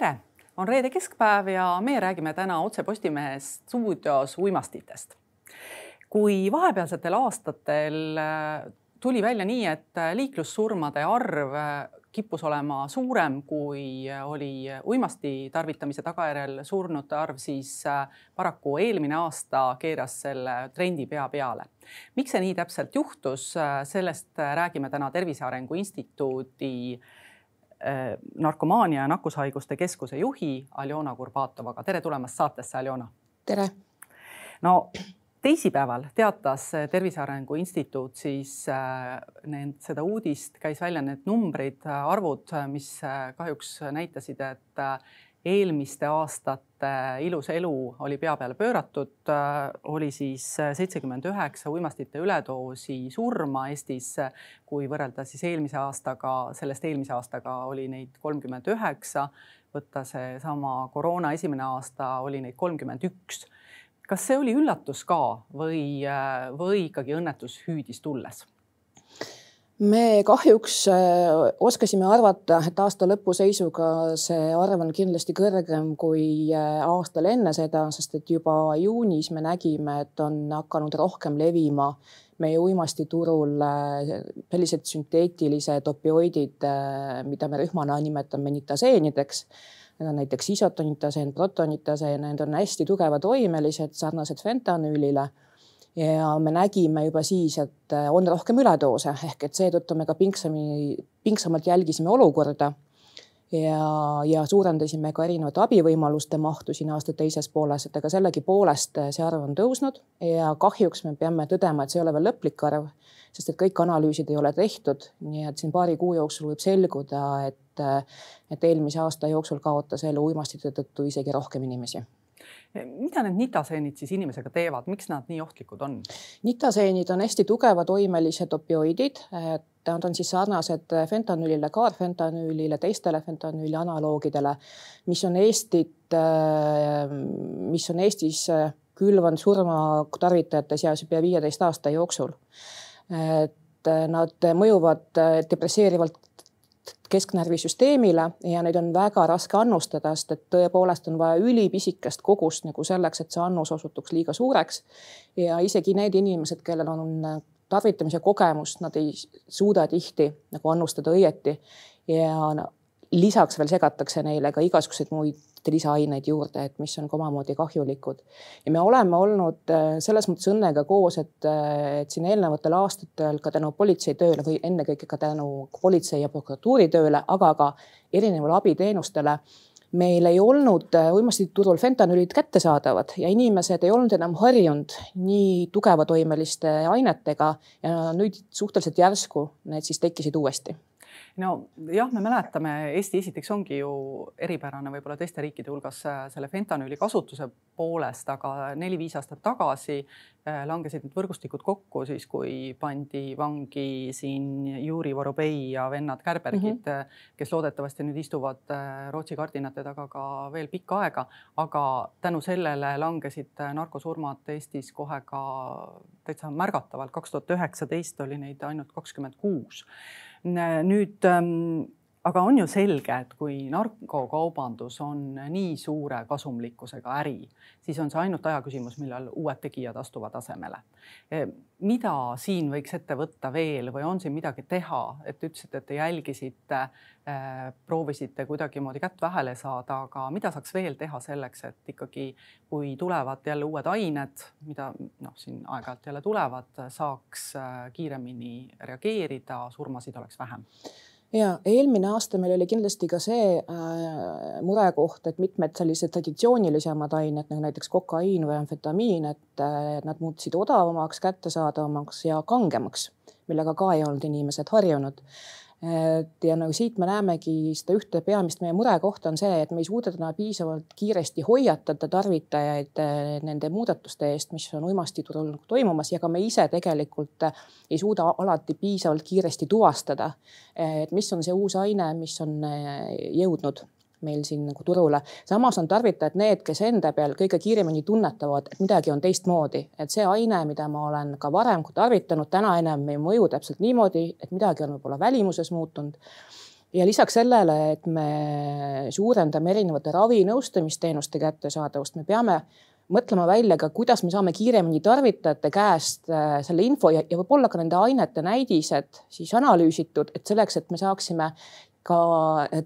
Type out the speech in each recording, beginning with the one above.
tere, on reede keskpäev ja meie räägime täna Otse Postimehest stuudios uimastitest. kui vahepealsetel aastatel äh, tuli välja nii, et äh, liiklussurmade arv äh, kippus olema suurem, kui oli uimasti tarvitamise tagajärjel surnute arv, siis paraku eelmine aasta keeras selle trendi pea peale. miks see nii täpselt juhtus, sellest räägime täna Tervise Arengu Instituudi Äh, narkomaania ja nakkushaiguste keskuse juhi Aljona Kurbatovaga. tere tulemast saatesse, Aljona. tere. no teisipäeval teatas Tervise Arengu Instituut siis äh, need, seda uudist, käis välja need numbrid, arvud, mis äh, kahjuks näitasid, et eelmiste aastate ilus elu oli pea peale pööratud, oli siis seitsekümmend üheksa uimastite üledoosi surma Eestis, kui võrrelda siis eelmise aastaga, sellest eelmise aastaga oli neid kolmkümmend üheksa, võtta seesama koroona esimene aasta oli neid kolmkümmend üks. Kas see oli üllatus ka või, või ikkagi õnnetus hüüdis tulles? me kahjuks äh, oskasime arvata, et aasta lõpu seisuga see arv on kindlasti kõrgem kui äh, aastal enne seda, sest et juba juunis me nägime, et on hakanud rohkem levima meie uimastiturul äh, sellised sünteetilised opioidid, mida me rühmana nimetame nitaseenideks. Need on näiteks isotonitaseen, protonitaseen, need on hästi tugevatoimelised, sarnased fentanüülile ja me nägime juba siis, et äh, on rohkem üledoose ehk et seetõttu me ka pingsamini, pingsamalt jälgisime olukorda. ja, ja suurendasime ka erinevate abivõimaluste mahtu siin aasta teises pooles, et aga sellegipoolest äh, see arv on tõusnud ja kahjuks me peame tõdema, et see ei ole veel lõplik arv, sest et kõik analüüsid ei ole tehtud, nii et siin paari kuu jooksul võib selguda, et, äh, et eelmise aasta jooksul kaotas elu uimastite tõttu isegi rohkem inimesi mida need nitaseenid siis inimesega teevad, miks nad nii ohtlikud on? nitaseenid on hästi tugevatoimelised opioidid, et nad on siis sarnased fentanüülile, kaarfentanüülile, teistele fentanüüli analoogidele, mis on Eestit, mis on Eestis külvanud surmatarvitajate seas pea viieteist aasta jooksul. et nad mõjuvad depresseerivalt kesknärvisüsteemile ja neid on väga raske annustada, sest et tõepoolest on vaja ülipisikest kogust nagu selleks, et see annus osutuks liiga suureks. ja isegi need inimesed, kellel on tarvitamise kogemust, nad ei suuda tihti nagu annustada õieti ja lisaks veel segatakse neile ka igasuguseid muid lisaaineid juurde, et mis on ka omamoodi kahjulikud. ja me oleme olnud äh, selles mõttes õnnega koos, et, äh, et siin eelnevatel aastatel ka tänu politsei tööle või ennekõike ka tänu politsei ja prokuratuuri tööle, aga ka erinevale abiteenustele meil ei olnud äh, uimastiturul fentanülid kättesaadavad ja inimesed ei olnud enam harjunud nii tugevatoimeliste ainetega ja nüüd suhteliselt järsku need siis tekkisid uuesti nojah, me mäletame, Eesti esiteks ongi ju eripärane võib-olla teiste riikide hulgas äh, selle fentanüüli kasutuse poolest, aga neli-viis aastat tagasi äh, langesid need võrgustikud kokku siis, kui pandi vangi siin Juri Vorobei ja vennad Kärbergid mm, -hmm. kes loodetavasti nüüd istuvad Rootsi kardinate taga ka veel pikka aega, aga tänu sellele langesid narkosurmad Eestis kohe ka täitsa märgatavalt. kaks tuhat üheksateist oli neid ainult kakskümmend kuus nüüd ähm, aga on ju selge, et kui narkokaubandus on nii suure kasumlikkusega äri, siis on see ainult aja küsimus, millal uued tegijad astuvad asemele. E, mida siin võiks ette võtta veel või on siin midagi teha, et ütlesite, et te jälgisite, e, proovisite kuidagimoodi kätt vahele saada, aga mida saaks veel teha selleks, et ikkagi, kui tulevad jälle uued ained, mida noh, siin aeg-ajalt jälle tulevad, saaks e, kiiremini reageerida, surmasid oleks vähem ja eelmine aasta meil oli kindlasti ka see äh, murekoht, et mitmed sellised traditsioonilisemad ained nagu näiteks kokaiin või amfetamiin, et äh, nad muutusid odavamaks, kättesaadavamaks ja kangemaks, millega ka ei olnud inimesed harjunud et ja nagu siit me näemegi seda ühte peamist meie murekohta on see, et me ei suuda täna piisavalt kiiresti hoiatada tarvitajaid eh, nende muudatuste eest, mis on uimastiturul toimumas ja ka me ise tegelikult eh, ei suuda alati piisavalt kiiresti tuvastada, eh, et mis on see uus aine, mis on jõudnud meil siin nagu turule. samas on tarvitajad need, kes enda peal kõige kiiremini tunnetavad, et midagi on teistmoodi, et see aine, mida ma olen ka varem tarvitanud, täna enam ei mõju täpselt niimoodi, et midagi on võib-olla välimuses muutunud ja lisaks sellele, et me suurendame erinevate ravinõustamisteenuste kättesaadavust, me peame mõtlema välja ka, kuidas me saame kiiremini tarvitajate käest äh, selle info ja, ja võib-olla ka nende ainete näidised siis analüüsitud, et selleks, et me saaksime ka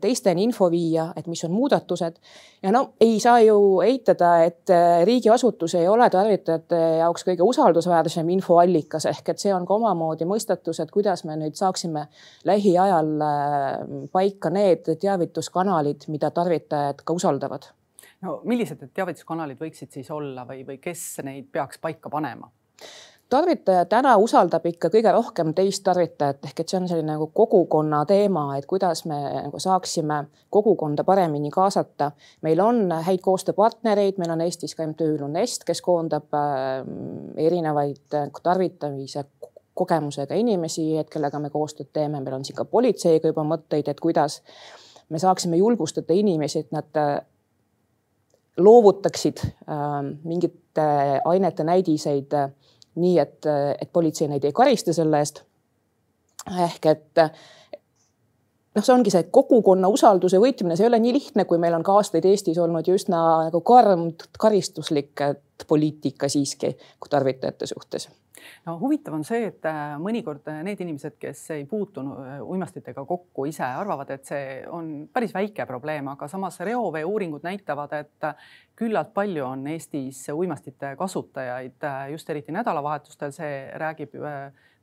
teisteni info viia, et mis on muudatused. ja no ei saa ju eitada, et äh, riigiasutus ei ole tarvitajate jaoks kõige usaldusväärsem infoallikas ehk et see on ka omamoodi mõistatus, et kuidas me nüüd saaksime lähiajal äh, paika need teavituskanalid, mida tarvitajad ka usaldavad no millised need teavituskanalid võiksid siis olla või, või kes neid peaks paika panema? Tarvitaja täna usaldab ikka kõige rohkem teist tarvitajat ehk et see on selline nagu kogukonna teema, et kuidas me nagu saaksime kogukonda paremini kaasata. meil on häid koostööpartnereid, meil on Eestis ka MTÜ Lunest, kes koondab äh, erinevaid nagu tarvitamise kogemusega inimesi, et kellega me koostööd teeme, meil on siin ka politseiga juba mõtteid, et kuidas me saaksime julgustada inimesi, et nad loovutaksid ähm, mingite ainete näidiseid äh, nii, et, et politsei neid ei karista selle eest. ehk et noh, see ongi see kogukonna usalduse võitmine, see ei ole nii lihtne, kui meil on ka aastaid Eestis olnud ju üsna nagu karm karistuslik poliitika siiski tarvitajate suhtes no huvitav on see, et äh, mõnikord äh, need inimesed, kes ei puutunud äh, uimastitega kokku, ise arvavad, et see on päris väike probleem, aga samas reovee uuringud näitavad, et küllalt palju on Eestis uimastite kasutajaid just eriti nädalavahetustel, see räägib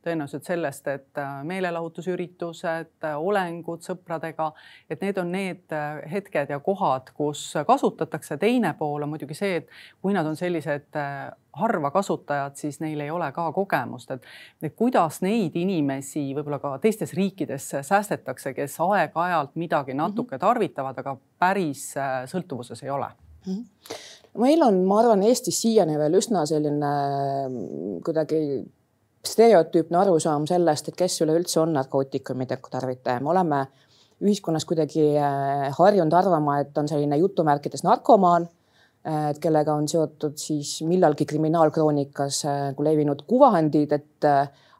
tõenäoliselt sellest, et äh, meelelahutusüritused, äh, olengud sõpradega, et need on need äh, hetked ja kohad, kus kasutatakse. teine pool on muidugi see, et kui nad on sellised harva kasutajad, siis neil ei ole ka kogemust, et, kuidas neid inimesi võib-olla ka teistes riikides säästetakse, kes aeg-ajalt midagi natuke mhm. tarvitavad, aga päris sõltuvuses ei ole mm. -hmm meil on, ma arvan, Eestis siiani veel üsna selline mm, kuidagi stereotüüpne arusaam sellest, et kes üleüldse on narkootikumide tarvitaja, me oleme ühiskonnas kuidagi äh, harjunud arvama, et on selline jutumärkides narkomaan, äh, et kellega on seotud siis millalgi kriminaalkroonikas äh, nagu levinud kuvandid, et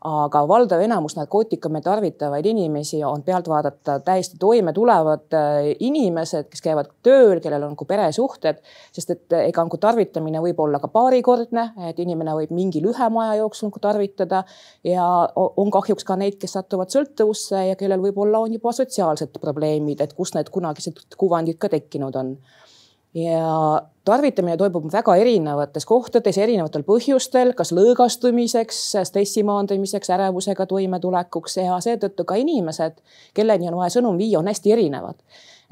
aga valdav enamus narkootikume tarvitavaid inimesi on pealt vaadata täiesti toime tulevad äh, inimesed, kes käivad tööl, kellel on nagu peresuhted, sest et äh, ega nagu tarvitamine võib olla ka paarikordne, et inimene võib mingi lühema aja jooksul nagu tarvitada. Ja on kahjuks ka neid, kes satuvad sõltuvusse ja kellel võib-olla on juba sotsiaalsed probleemid, et kust need kunagised kuvandid ka tekkinud on ja tarvitamine toimub väga erinevates kohtades, erinevatel põhjustel, kas lõõgastumiseks, stressi maandamiseks, ärevusega toimetulekuks ja seetõttu ka inimesed, kelleni on vaja sõnum viia, on hästi erinevad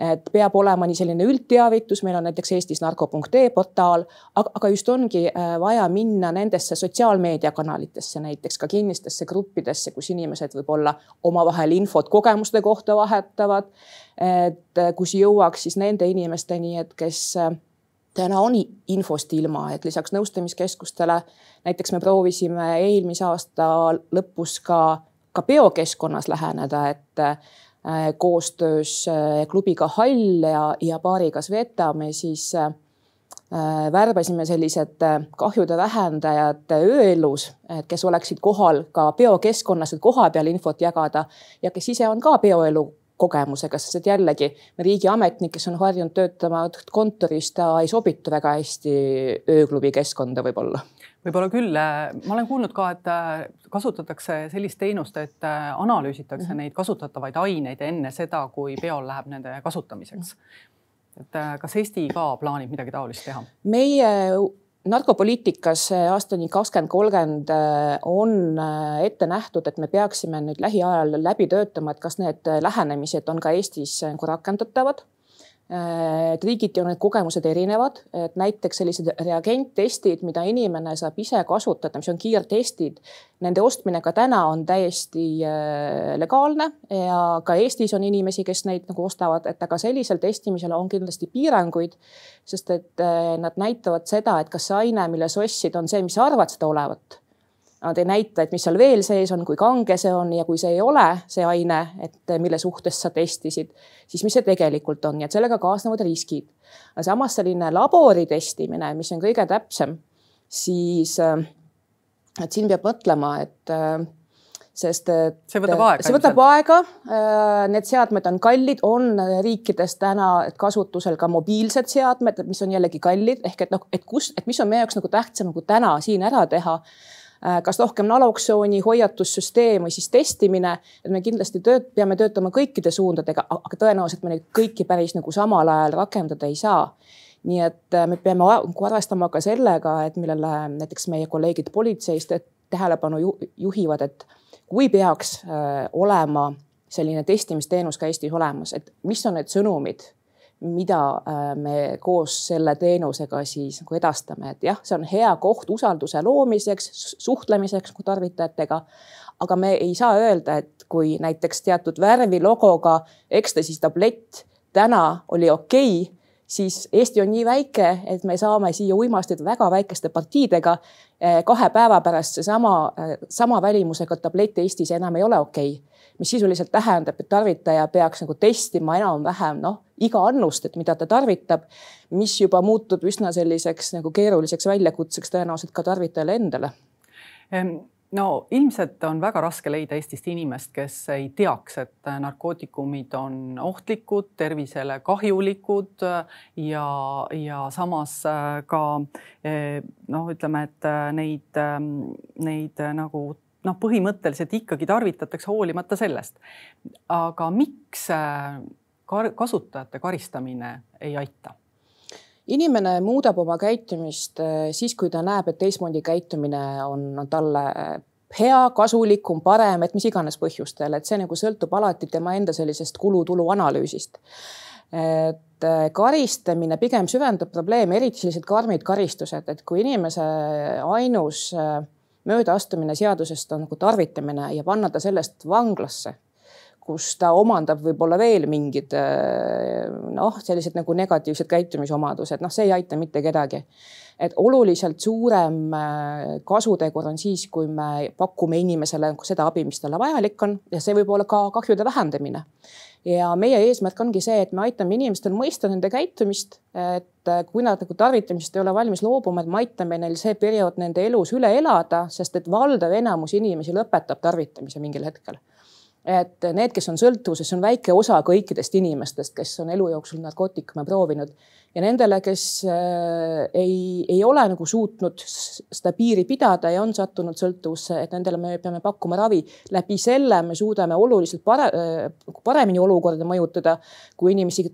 et peab olema nii selline üldteavitus, meil on näiteks Eestis narko.ee portaal, aga, aga just ongi äh, vaja minna nendesse sotsiaalmeediakanalitesse, näiteks ka kinnistesse gruppidesse, kus inimesed võib-olla omavahel infot kogemuste kohta vahetavad. et äh, kus jõuaks siis nende inimesteni, et kes äh, täna on infost ilma, et lisaks nõustamiskeskustele näiteks me proovisime eelmise aasta lõpus ka, ka biokeskkonnas läheneda, et Äh, koostöös äh, klubiga Hall ja, ja baariga Sveta me siis äh, värbasime sellised kahjude vähendajad ööelus, kes oleksid kohal ka biokeskkonnas, et kohapeal infot jagada ja kes ise on ka bioelu kogemusega, sest et jällegi riigiametnik, kes on harjunud töötama kontoris, ta ei sobitu väga hästi ööklubi keskkonda võib-olla võib-olla küll, äh, ma olen kuulnud ka, et äh, kasutatakse sellist teenust, et äh, analüüsitakse mm -hmm. neid kasutatavaid aineid enne seda, kui peol läheb nende kasutamiseks. et kas Eesti ka plaanib midagi taolist teha? meie narkopoliitikas aastani kakskümmend kolmkümmend on ette nähtud, et me peaksime nüüd lähiajal läbi töötama, et kas need lähenemised on ka Eestis nagu rakendatavad. Äh, et riigiti on need kogemused erinevad, et näiteks sellised reagenttestid, mida inimene saab ise kasutada, mis on kiirtestid, nende ostmine ka täna on täiesti äh, legaalne ja ka Eestis on inimesi, kes neid nagu ostavad, et aga sellisel testimisel on kindlasti piiranguid, sest et äh, nad näitavad seda, et kas see aine, mille sa ostsid, on see, mis sa arvad seda olevat Nad ei näita, et mis seal veel sees on, kui kange see on ja kui see ei ole see aine, et mille suhtes sa testisid, siis mis see tegelikult on, nii et sellega kaasnevad riskid. samas selline labori testimine, mis on kõige täpsem, siis äh, et siin peab mõtlema, et äh, sest et see võtab aega. see võtab aega. Need seadmed on kallid, on riikides täna kasutusel ka mobiilsed seadmed, mis on jällegi kallid ehk et noh, et kus, et mis on meie jaoks nagu tähtsam nagu täna siin ära teha kas rohkem naloksooni hoiatussüsteem või siis testimine, et me kindlasti tööd, peame töötama kõikide suundadega, aga tõenäoliselt me neid kõiki päris nagu samal ajal rakendada ei saa. Nii et äh, me peame nagu arvestama ka sellega, et millele näiteks meie kolleegid politseist tähelepanu juhivad, et kui peaks äh, olema selline testimisteenus ka Eestis olemas, et mis on need sõnumid, mida äh, me koos selle teenusega siis nagu edastame, et jah, see on hea koht usalduse loomiseks, suhtlemiseks nagu tarvitajatega. aga me ei saa öelda, et kui näiteks teatud värvi logoga ekstasi tablett täna oli okei okay,, siis Eesti on nii väike, et me saame siia uimastid väga väikeste partiidega. Eh, kahe päeva pärast seesama, eh, sama välimusega tablett Eestis enam ei ole okei okay mis sisuliselt tähendab, et tarvitaja peaks nagu testima enam-vähem noh, iga annust, et mida ta tarvitab, mis juba muutub üsna selliseks nagu keeruliseks väljakutseks tõenäoliselt ka tarvitajale endale. No ilmselt on väga raske leida Eestist inimest, kes ei teaks, et narkootikumid on ohtlikud, tervisele kahjulikud ja, ja samas äh, ka eh, noh, ütleme, et äh, neid, ähm, neid äh, nagu noh, põhimõtteliselt ikkagi tarvitatakse hoolimata sellest. aga miks kasutajate karistamine ei aita? inimene muudab oma käitumist äh, siis, kui ta näeb, et teistmoodi käitumine on, on talle äh, hea, kasulikum, parem, et mis iganes põhjustel, et see nagu sõltub alati tema enda sellisest kulu-tulu analüüsist. et äh, karistamine pigem süvendab probleeme, eriti sellised karmid karistused, et kui inimese ainus möödaastumine seadusest on nagu tarvitamine ja panna ta sellest vanglasse kus ta omandab võib-olla veel mingid äh, noh, sellised nagu negatiivsed käitumisomadused, noh, see ei aita mitte kedagi. et oluliselt suurem äh, kasutegur on siis, kui me pakume inimesele seda abi, mis talle vajalik on ja see võib olla ka kahjude vähendamine. Ja meie eesmärk ongi see, et me aitame inimestel mõista nende käitumist, et äh, kui nad nagu tarvitamisest ei ole valmis loobuma, et me aitame neil see periood nende elus üle elada, sest et valdav enamus inimesi lõpetab tarvitamise mingil hetkel. Et need, kes on sõltuvuses, on väike osa kõikidest inimestest, kes on elu jooksul narkootikume proovinud ja nendele, kes äh, ei, ei ole nagu suutnud seda piiri pidada ja on sattunud sõltuvusse, et nendele me peame pakkuma ravi. läbi selle me suudame oluliselt pare, äh, paremini olukorda mõjutada kui inimesi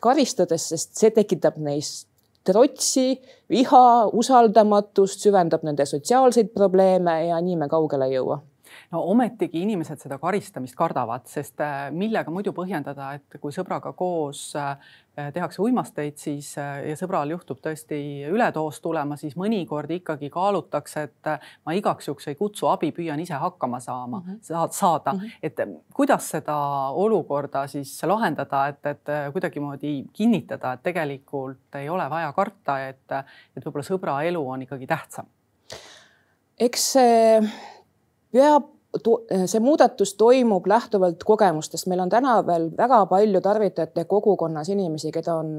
karistades, sest see tekitab neis trotsi, viha, usaldamatust, süvendab nende sotsiaalseid probleeme ja nii me kaugele ei jõua no ometigi inimesed seda karistamist kardavad, sest äh, millega muidu põhjendada, et kui sõbraga koos äh, tehakse uimasteid, siis äh, ja sõbral juhtub tõesti üledoos tulema, siis mõnikord ikkagi kaalutakse, et ma igaks juhuks ei kutsu abi, püüan ise hakkama saama mm, -hmm. saada mm, -hmm. et kuidas seda olukorda siis lahendada, et, et kuidagimoodi kinnitada, et tegelikult ei ole vaja karta, et, et võib-olla sõbra elu on ikkagi tähtsam eks see peab see muudatus toimub lähtuvalt kogemustest, meil on täna veel väga palju tarvitajate kogukonnas inimesi, keda on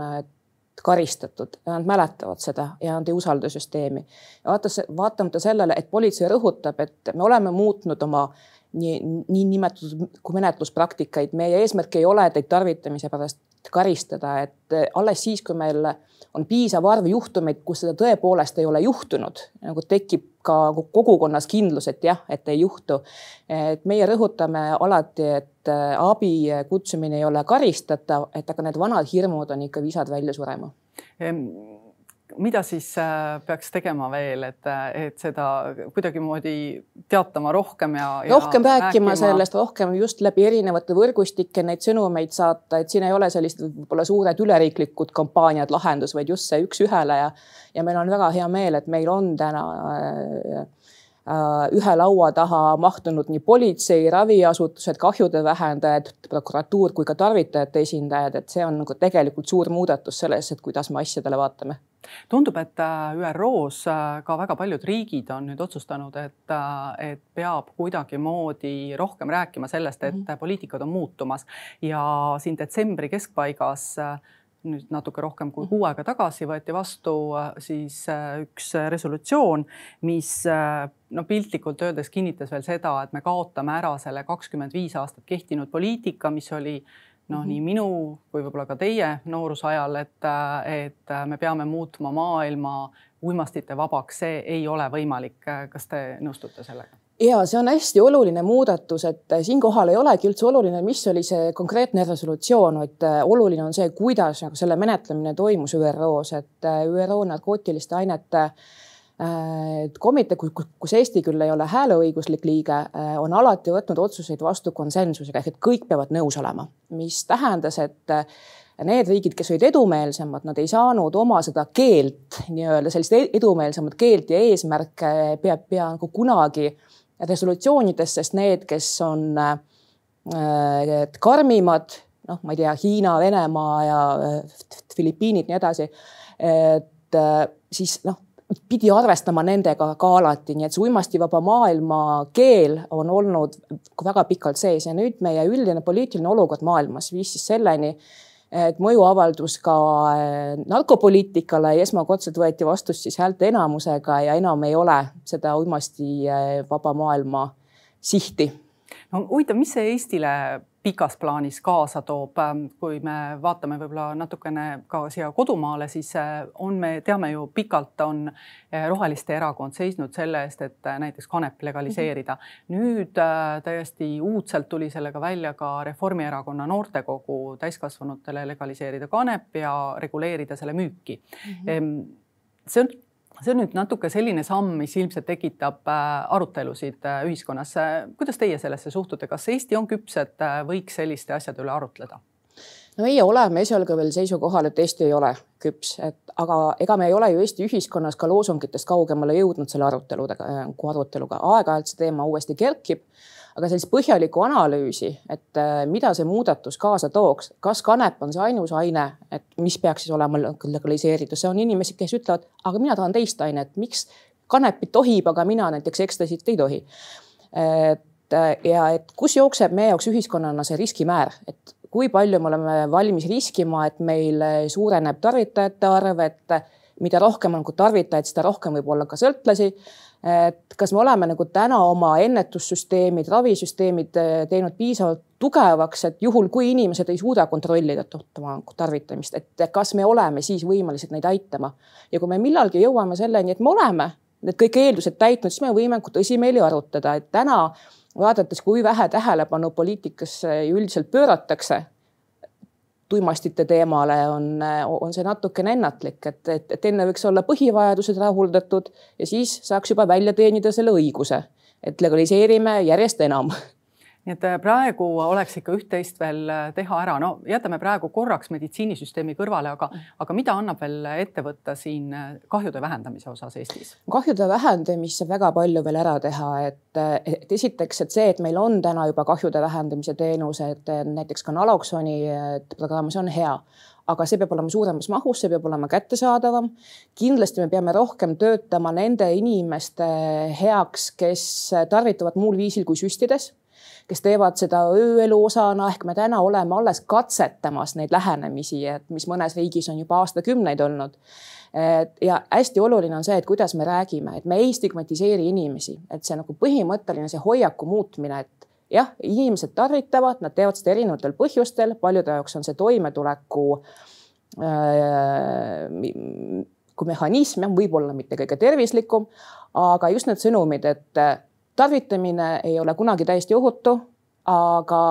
karistatud ja nad mäletavad seda ja nad ei usalda süsteemi. vaatas, vaatamata sellele, et politsei rõhutab, et me oleme muutnud oma nii, niinimetatud kui menetluspraktikaid, meie eesmärk ei ole teid tarvitamise pärast karistada, et alles siis, kui meil on piisav arv juhtumeid, kus seda tõepoolest ei ole juhtunud, nagu tekib ka kogukonnas kindlus, et jah, et ei juhtu. et meie rõhutame alati, et abi kutsumine ei ole karistatav, et aga need vanad hirmud on ikka visad välja surema mida siis äh, peaks tegema veel, et, et seda kuidagimoodi teatama rohkem ja, ja. rohkem rääkima, sellest, rohkem just läbi erinevate võrgustike neid sõnumeid saata, et siin ei ole sellised võib-olla suured üleriiklikud kampaaniad lahendus, vaid just see üks-ühele ja, ja meil on väga hea meel, et meil on täna äh, Äh, ühe laua taha mahtunud nii politsei, raviasutused, kahjude vähendajad, prokuratuur kui ka tarvitajate esindajad, et see on nagu tegelikult suur muudatus selles, et kuidas me asjadele vaatame tundub, et äh, ÜRO-s äh, ka väga paljud riigid on nüüd otsustanud, et, et peab kuidagimoodi rohkem rääkima sellest, et mm -hmm. poliitikad on muutumas ja siin detsembri keskpaigas nüüd natuke rohkem kui kuu aega tagasi võeti vastu siis üks resolutsioon, mis no piltlikult öeldes kinnitas veel seda, et me kaotame ära selle kakskümmend viis aastat kehtinud poliitika, mis oli noh, nii minu kui võib-olla ka teie noorusajal, et, et me peame muutma maailma uimastite vabaks, see ei ole võimalik. kas te nõustute sellega? ja see on hästi oluline muudatus, et siinkohal ei olegi üldse oluline, mis oli see konkreetne resolutsioon, vaid oluline on see, kuidas nagu selle menetlemine toimus ÜRO-s, et ÜRO narkootiliste ainete komitee, kus Eesti küll ei ole hääleõiguslik liige, on alati võtnud otsuseid vastu konsensusega ehk et kõik peavad nõus olema, mis tähendas, et need riigid, kes olid edumeelsemad, nad ei saanud oma seda keelt, nii-öelda sellist edumeelsemat keelt ja eesmärke peab pea nagu kunagi resolutsioonides, sest need, kes on äh, karmimad, noh, ma ei tea, Hiina, Venemaa ja äh, Filipiinid, nii edasi, et äh, siis noh pidi arvestama nendega ka alati, nii et see uimastivaba maailma keel on olnud väga pikalt sees ja nüüd meie üldine poliitiline olukord maailmas viis siis selleni, et mõjuavaldus ka äh, narkopoliitikale ja esmakordselt võeti vastus siis häälteenamusega ja enam ei ole seda uimastivaba maailma sihti. No huvitav, mis see Eestile pikas plaanis kaasa toob. Ähm, kui me vaatame võib-olla natukene ka siia kodumaale, siis äh, on, me teame ju pikalt on äh, Roheliste Erakond seisnud selle eest, et äh, näiteks kanep legaliseerida. nüüd täiesti uudselt tuli sellega välja ka Reformierakonna noortekogu täiskasvanutele legaliseerida kanep ja reguleerida selle müüki mm. -hmm. see on see on nüüd natuke selline samm, mis ilmselt tekitab äh, arutelusid äh, ühiskonnas. kuidas teie sellesse suhtute, kas Eesti on küps, et äh, võiks selliste asjade üle arutleda? no meie oleme esialgu veel seisukohal, et Eesti ei ole küps, et aga ega me ei ole ju Eesti ühiskonnas ka loosungitest kaugemale jõudnud selle aruteludega, aruteluga, aeg-ajalt see teema uuesti kerkib aga sellist põhjalikku analüüsi, et äh, mida see muudatus kaasa tooks, kas kanep on see ainus aine, et mis peaks siis olema legaliseeritud, see on inimesi, kes ütlevad, aga mina tahan teist ainet, miks kanepit tohib, aga mina näiteks ekstasit ei tohi. et äh, ja et kus jookseb meie jaoks ühiskonnana see riskimäär, et kui palju me oleme valmis riskima, et meil suureneb tarvitajate arv, et mida rohkem on tarvitajaid, seda rohkem võib olla ka sõltlasi et kas me oleme nagu täna oma ennetussüsteemid, ravisüsteemid eh, teinud piisavalt tugevaks, et juhul, kui inimesed ei suuda kontrollida oma tarvitamist, et kas me oleme siis võimelised neid aitama. ja kui me millalgi jõuame selleni, et me oleme need kõik eeldused täitnud, siis me võime tõsimeeli arutada, et täna vaadates, kui vähe tähelepanu poliitikasse üldiselt pööratakse tuimastite teemale on, on see natukene ennatlik, et, et, et enne võiks olla põhivajadused rahuldatud ja siis saaks juba välja teenida selle õiguse, et legaliseerime järjest enam nii et äh, praegu oleks ikka üht-teist veel äh, teha ära, no jätame praegu korraks meditsiinisüsteemi kõrvale, aga, aga mida annab veel ette võtta siin äh, kahjude vähendamise osas Eestis? kahjude vähendamist saab väga palju veel ära teha, et, et esiteks, et see, et meil on täna juba kahjude vähendamise teenused, näiteks ka naloksoni programm, see on hea aga see peab olema suuremas mahus, see peab olema kättesaadavam. kindlasti me peame rohkem töötama nende inimeste heaks, kes tarvitavad muul viisil kui süstides kes teevad seda ööelu osana, ehk me täna oleme alles katsetamas neid lähenemisi, et mis mõnes riigis on juba aastakümneid olnud. ja hästi oluline on see, et kuidas me räägime, et me ei stigmatiseeri inimesi, et see nagu põhimõtteline see hoiaku muutmine, et jah, inimesed tarvitavad, nad teevad seda erinevatel põhjustel, paljude jaoks on see toimetuleku äh, kui mehhanism jah, võib-olla mitte kõige tervislikum, aga just need sõnumid, et tarvitamine ei ole kunagi täiesti ohutu, aga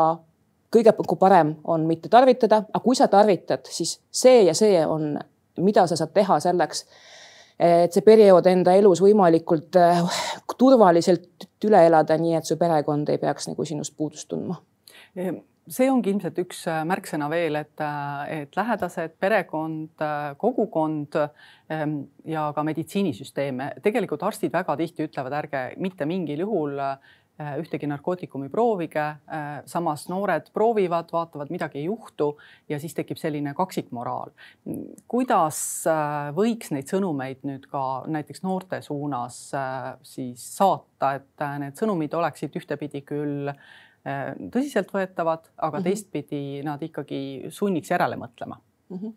kõige parem on mitte tarvitada, aga kui sa tarvitad, siis see ja see on, mida sa saad teha selleks, et see periood enda elus võimalikult äh, turvaliselt üle elada, nii et su perekond ei peaks nagu sinust puudust tundma see ongi ilmselt üks äh, märksõna veel, et, äh, et lähedased, perekond, äh, kogukond ähm, ja ka meditsiinisüsteem. tegelikult arstid väga tihti ütlevad, ärge mitte mingil juhul ühtegi narkootikumi proovige. samas noored proovivad, vaatavad, midagi ei juhtu ja siis tekib selline kaksikmoraal. kuidas võiks neid sõnumeid nüüd ka näiteks noorte suunas siis saata, et need sõnumid oleksid ühtepidi küll Äh, tõsiseltvõetavad, aga mm -hmm. teistpidi nad ikkagi sunniks järele mõtlema mm. -hmm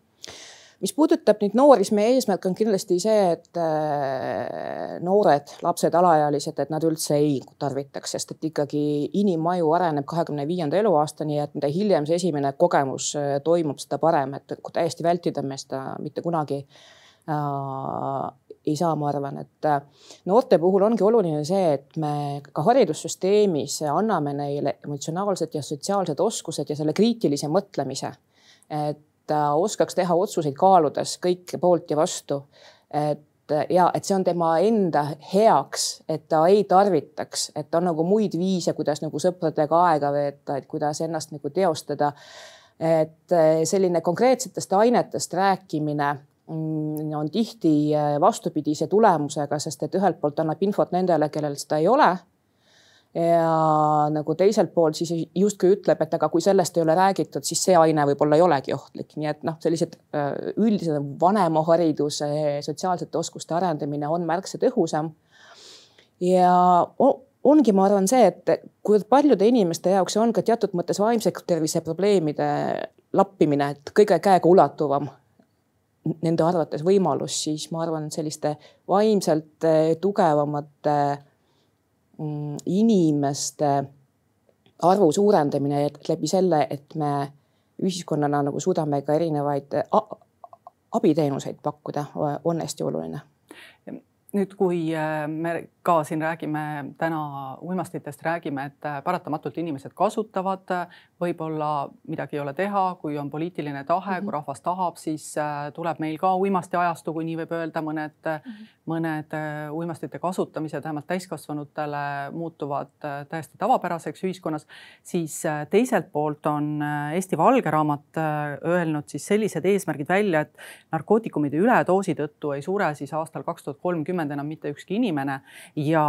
mis puudutab nüüd noori, siis meie eesmärk on kindlasti see, et äh, noored, lapsed, alaealised, et nad üldse ei tarvitaks, sest et ikkagi inimaju areneb kahekümne viienda eluaastani et mida hiljem see esimene kogemus äh, toimub, seda parem, et täiesti vältida me seda mitte kunagi äh, ei saa, ma arvan, et äh, noorte puhul ongi oluline see, et me ka haridussüsteemis anname neile emotsionaalsed ja sotsiaalsed oskused ja selle kriitilise mõtlemise. et ta oskaks teha otsuseid kaaludes kõike poolt ja vastu. et ja et see on tema enda heaks, et ta ei tarvitaks, et on nagu muid viise, kuidas nagu sõpradega aega veeta, et kuidas ennast nagu teostada. et selline konkreetsetest ainetest rääkimine on tihti vastupidise tulemusega, sest et ühelt poolt annab infot nendele, kellel seda ei ole ja nagu teiselt poolt siis justkui ütleb, et aga kui sellest ei ole räägitud, siis see aine võib-olla ei olegi ohtlik, nii et noh, sellised äh, üldise vanemahariduse sotsiaalsete oskuste arendamine on märksa tõhusam. ja ongi, ma arvan, see, et kui paljude inimeste jaoks on ka teatud mõttes vaimse tervise probleemide lappimine, et kõige käegaulatuvama nende arvates võimalus, siis ma arvan, et selliste vaimselt äh, tugevamate Mm, inimeste arvu suurendamine läbi selle, et me ühiskonnana nagu suudame ka erinevaid abiteenuseid pakkuda, on hästi oluline. Nüüd, kui äh, me ka siin räägime täna uimastitest, räägime, et äh, paratamatult inimesed kasutavad, äh, võib-olla midagi ei ole teha, kui on poliitiline tahe mm, -hmm. kui rahvas tahab, siis tuleb meil ka uimastiajastu, kui nii võib öelda, mõned mm, -hmm. mõned uimastite kasutamised vähemalt täiskasvanutele muutuvad täiesti tavapäraseks ühiskonnas. siis teiselt poolt on Eesti Valge Raamat öelnud siis sellised eesmärgid välja, et narkootikumide üledoosi tõttu ei sure siis aastal kaks tuhat kolmkümmend enam mitte ükski inimene ja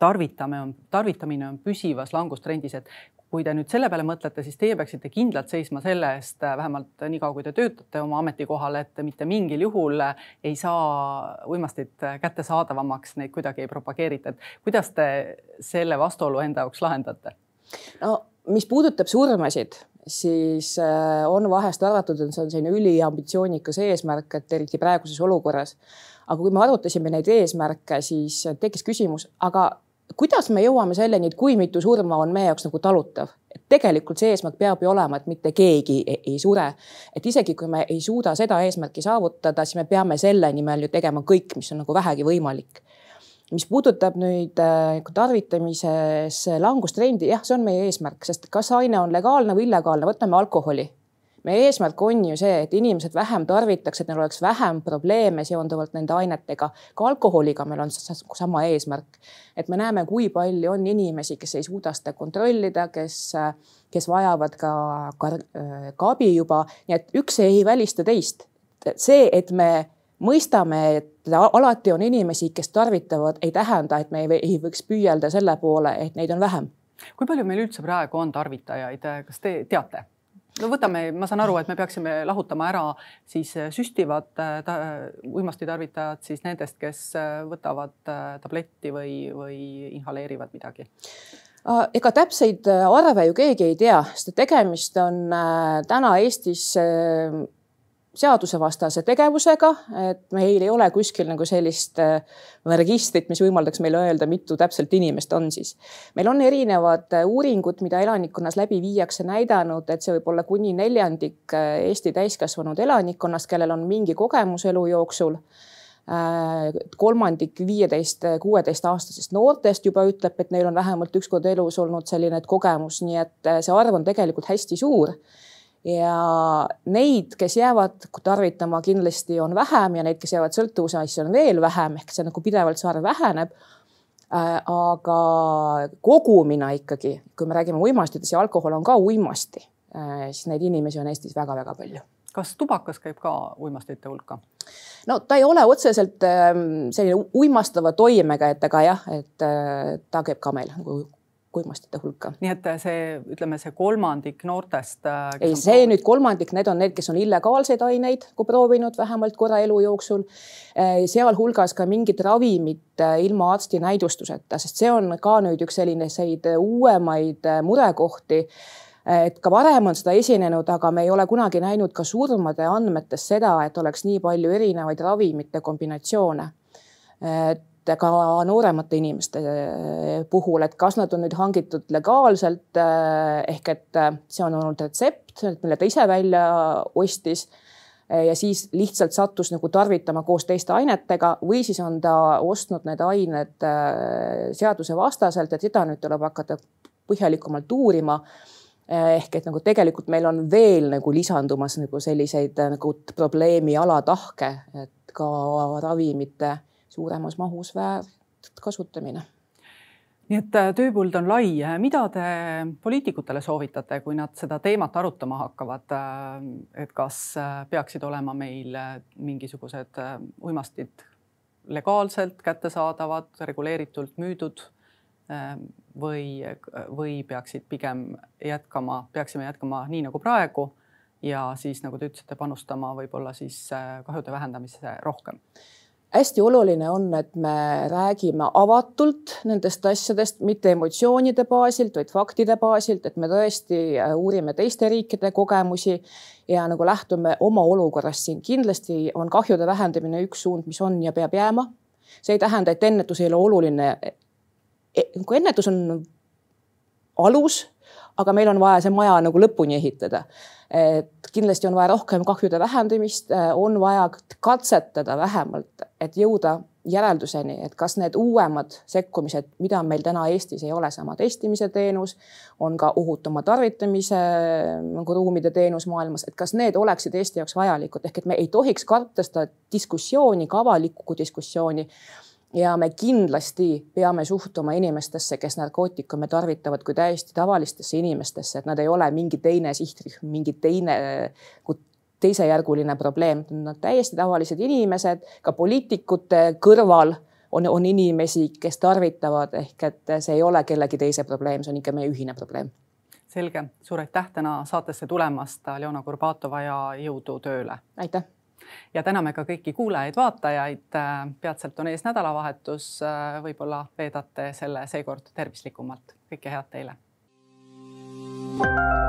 tarvitame tarvitamine on püsivas langustrendis, et kui te nüüd selle peale mõtlete, siis teie peaksite kindlalt seisma selle eest, vähemalt niikaua, kui te töötate oma ametikohal, et mitte mingil juhul ei saa uimastid kättesaadavamaks, neid kuidagi ei propageerita, et kuidas te selle vastuolu enda jaoks lahendate? no mis puudutab surmasid, siis äh, on vahest arvatud, et see on selline üliambitsioonikas eesmärk, et eriti praeguses olukorras aga kui me arutasime neid eesmärke, siis tekkis küsimus, aga kuidas me jõuame selleni, et kui mitu surma on meie jaoks nagu talutav, et tegelikult see eesmärk peab ju olema, et mitte keegi ei, ei sure. et isegi kui me ei suuda seda eesmärki saavutada, siis me peame selle nimel ju tegema kõik, mis on nagu vähegi võimalik. mis puudutab nüüd äh, tarvitamises langustrendi, jah, see on meie eesmärk, sest kas aine on legaalne või illegaalne, võtame alkoholi meie eesmärk on ju see, et inimesed vähem tarvitaks, et neil oleks vähem probleeme seonduvalt nende ainetega. ka alkoholiga meil on sama eesmärk. et me näeme, kui palju on inimesi, kes ei suuda seda kontrollida, kes, kes vajavad ka, ka, ka abi juba, nii et üks ei välista teist. see, et me mõistame, et alati on inimesi, kes tarvitavad, ei tähenda, et me ei, võiks püüelda selle poole, et neid on vähem. kui palju meil üldse praegu on tarvitajaid, kas te teate? No võtame, ma saan aru, et me peaksime lahutama ära siis äh, süstivad äh, ta, uimastitarvitajad siis nendest, kes äh, võtavad tabletti või, või inhaleerivad midagi. Ega täpseid arve ju keegi ei tea, sest tegemist on täna Eestis seadusevastase tegevusega, et meil ei ole kuskil nagu sellist äh, registrit, mis võimaldaks meile öelda, mitu täpselt inimest on siis. meil on erinevad äh, uuringud, mida elanikkonnas läbi viiakse, näidanud, et see võib olla kuni neljandik äh, Eesti täiskasvanud elanikkonnast, kellel on mingi kogemus elu jooksul kolmandik viieteist, kuueteist aastasest noortest juba ütleb, et neil on vähemalt üks kord elus olnud selline kogemus, nii et see arv on tegelikult hästi suur ja neid, kes jäävad tarvitama, kindlasti on vähem ja neid, kes jäävad sõltuvuse asja, on veel vähem, ehk see nagu pidevalt see arv väheneb. Äh, aga kogumina ikkagi, kui me räägime uimastitest ja alkohol on ka uimasti, äh, siis neid inimesi on Eestis väga-väga palju kas tubakas käib ka uimastite hulka? no ta ei ole otseselt ähm, selline uimastava toimega, et aga jah, et äh, ta käib ka meil nagu uimastite hulka. nii et see, ütleme, see kolmandik noortest. Äh, ei, see nüüd kolmandik, need on need, kes on illegaalseid aineid kui proovinud vähemalt korra elu jooksul. Äh, sealhulgas ka mingid ravimid äh, ilma arsti näidustuseta, sest see on ka nüüd üks selliseid uuemaid murekohti et ka varem on seda esinenud, aga me ei ole kunagi näinud ka surmade andmetes seda, et oleks nii palju erinevaid ravimite kombinatsioone. et ka nooremate inimeste puhul, et kas nad on nüüd hangitud legaalselt ehk et see on olnud retsept, mille ta ise välja ostis ja siis lihtsalt sattus nagu tarvitama koos teiste ainetega või siis on ta ostnud need ained seadusevastaselt, et seda nüüd tuleb hakata põhjalikumalt uurima ehk et nagu tegelikult meil on veel nagu lisandumas nagu selliseid nagu probleemi alatahke, et ka ravimite suuremas mahus väärkasutamine. Nii et äh, tööpõld on lai, mida te poliitikutele soovitate, kui nad seda teemat arutama hakkavad? Äh, et kas peaksid olema meil mingisugused uimastid legaalselt kättesaadavad, reguleeritult müüdud või, või peaksid pigem jätkama, peaksime jätkama nii nagu praegu ja siis nagu te ütlesite, panustama võib-olla siis äh, kahjude vähendamisse rohkem hästi oluline on, et me räägime avatult nendest asjadest, mitte emotsioonide baasilt, vaid faktide baasilt, et me tõesti äh, uurime teiste riikide kogemusi ja nagu lähtume oma olukorrast siin. kindlasti on kahjude vähendamine üks suund, mis on ja peab jääma. see ei tähenda, et ennetus ei ole oluline E, nagu ennetus on alus, aga meil on vaja see maja nagu lõpuni ehitada. et kindlasti on vaja rohkem kahjude vähendamist, on vaja katsetada vähemalt, et jõuda järelduseni, et kas need uuemad sekkumised, mida meil täna Eestis ei ole, sama testimise teenus, on ka ohutuma tarvitamise nagu ruumide teenus maailmas, et kas need oleksid Eesti jaoks vajalikud, ehk et me ei tohiks karta seda diskussiooni, ka avalikku diskussiooni ja me kindlasti peame suhtuma inimestesse, kes narkootikume tarvitavad, kui täiesti tavalistesse inimestesse, et nad ei ole mingi teine sihtrühm, mingi teine teisejärguline probleem, nad täiesti tavalised inimesed, ka poliitikute kõrval on, on inimesi, kes tarvitavad, ehk et see ei ole kellegi teise probleem, see on ikka meie ühine probleem. selge, suur aitäh täna saatesse tulemast, Leona Kurbatova ja jõudu tööle. aitäh ja täname ka kõiki kuulajaid-vaatajaid. peatselt on ees nädalavahetus, võib-olla veedate selle seekord tervislikumalt. kõike head teile. thank you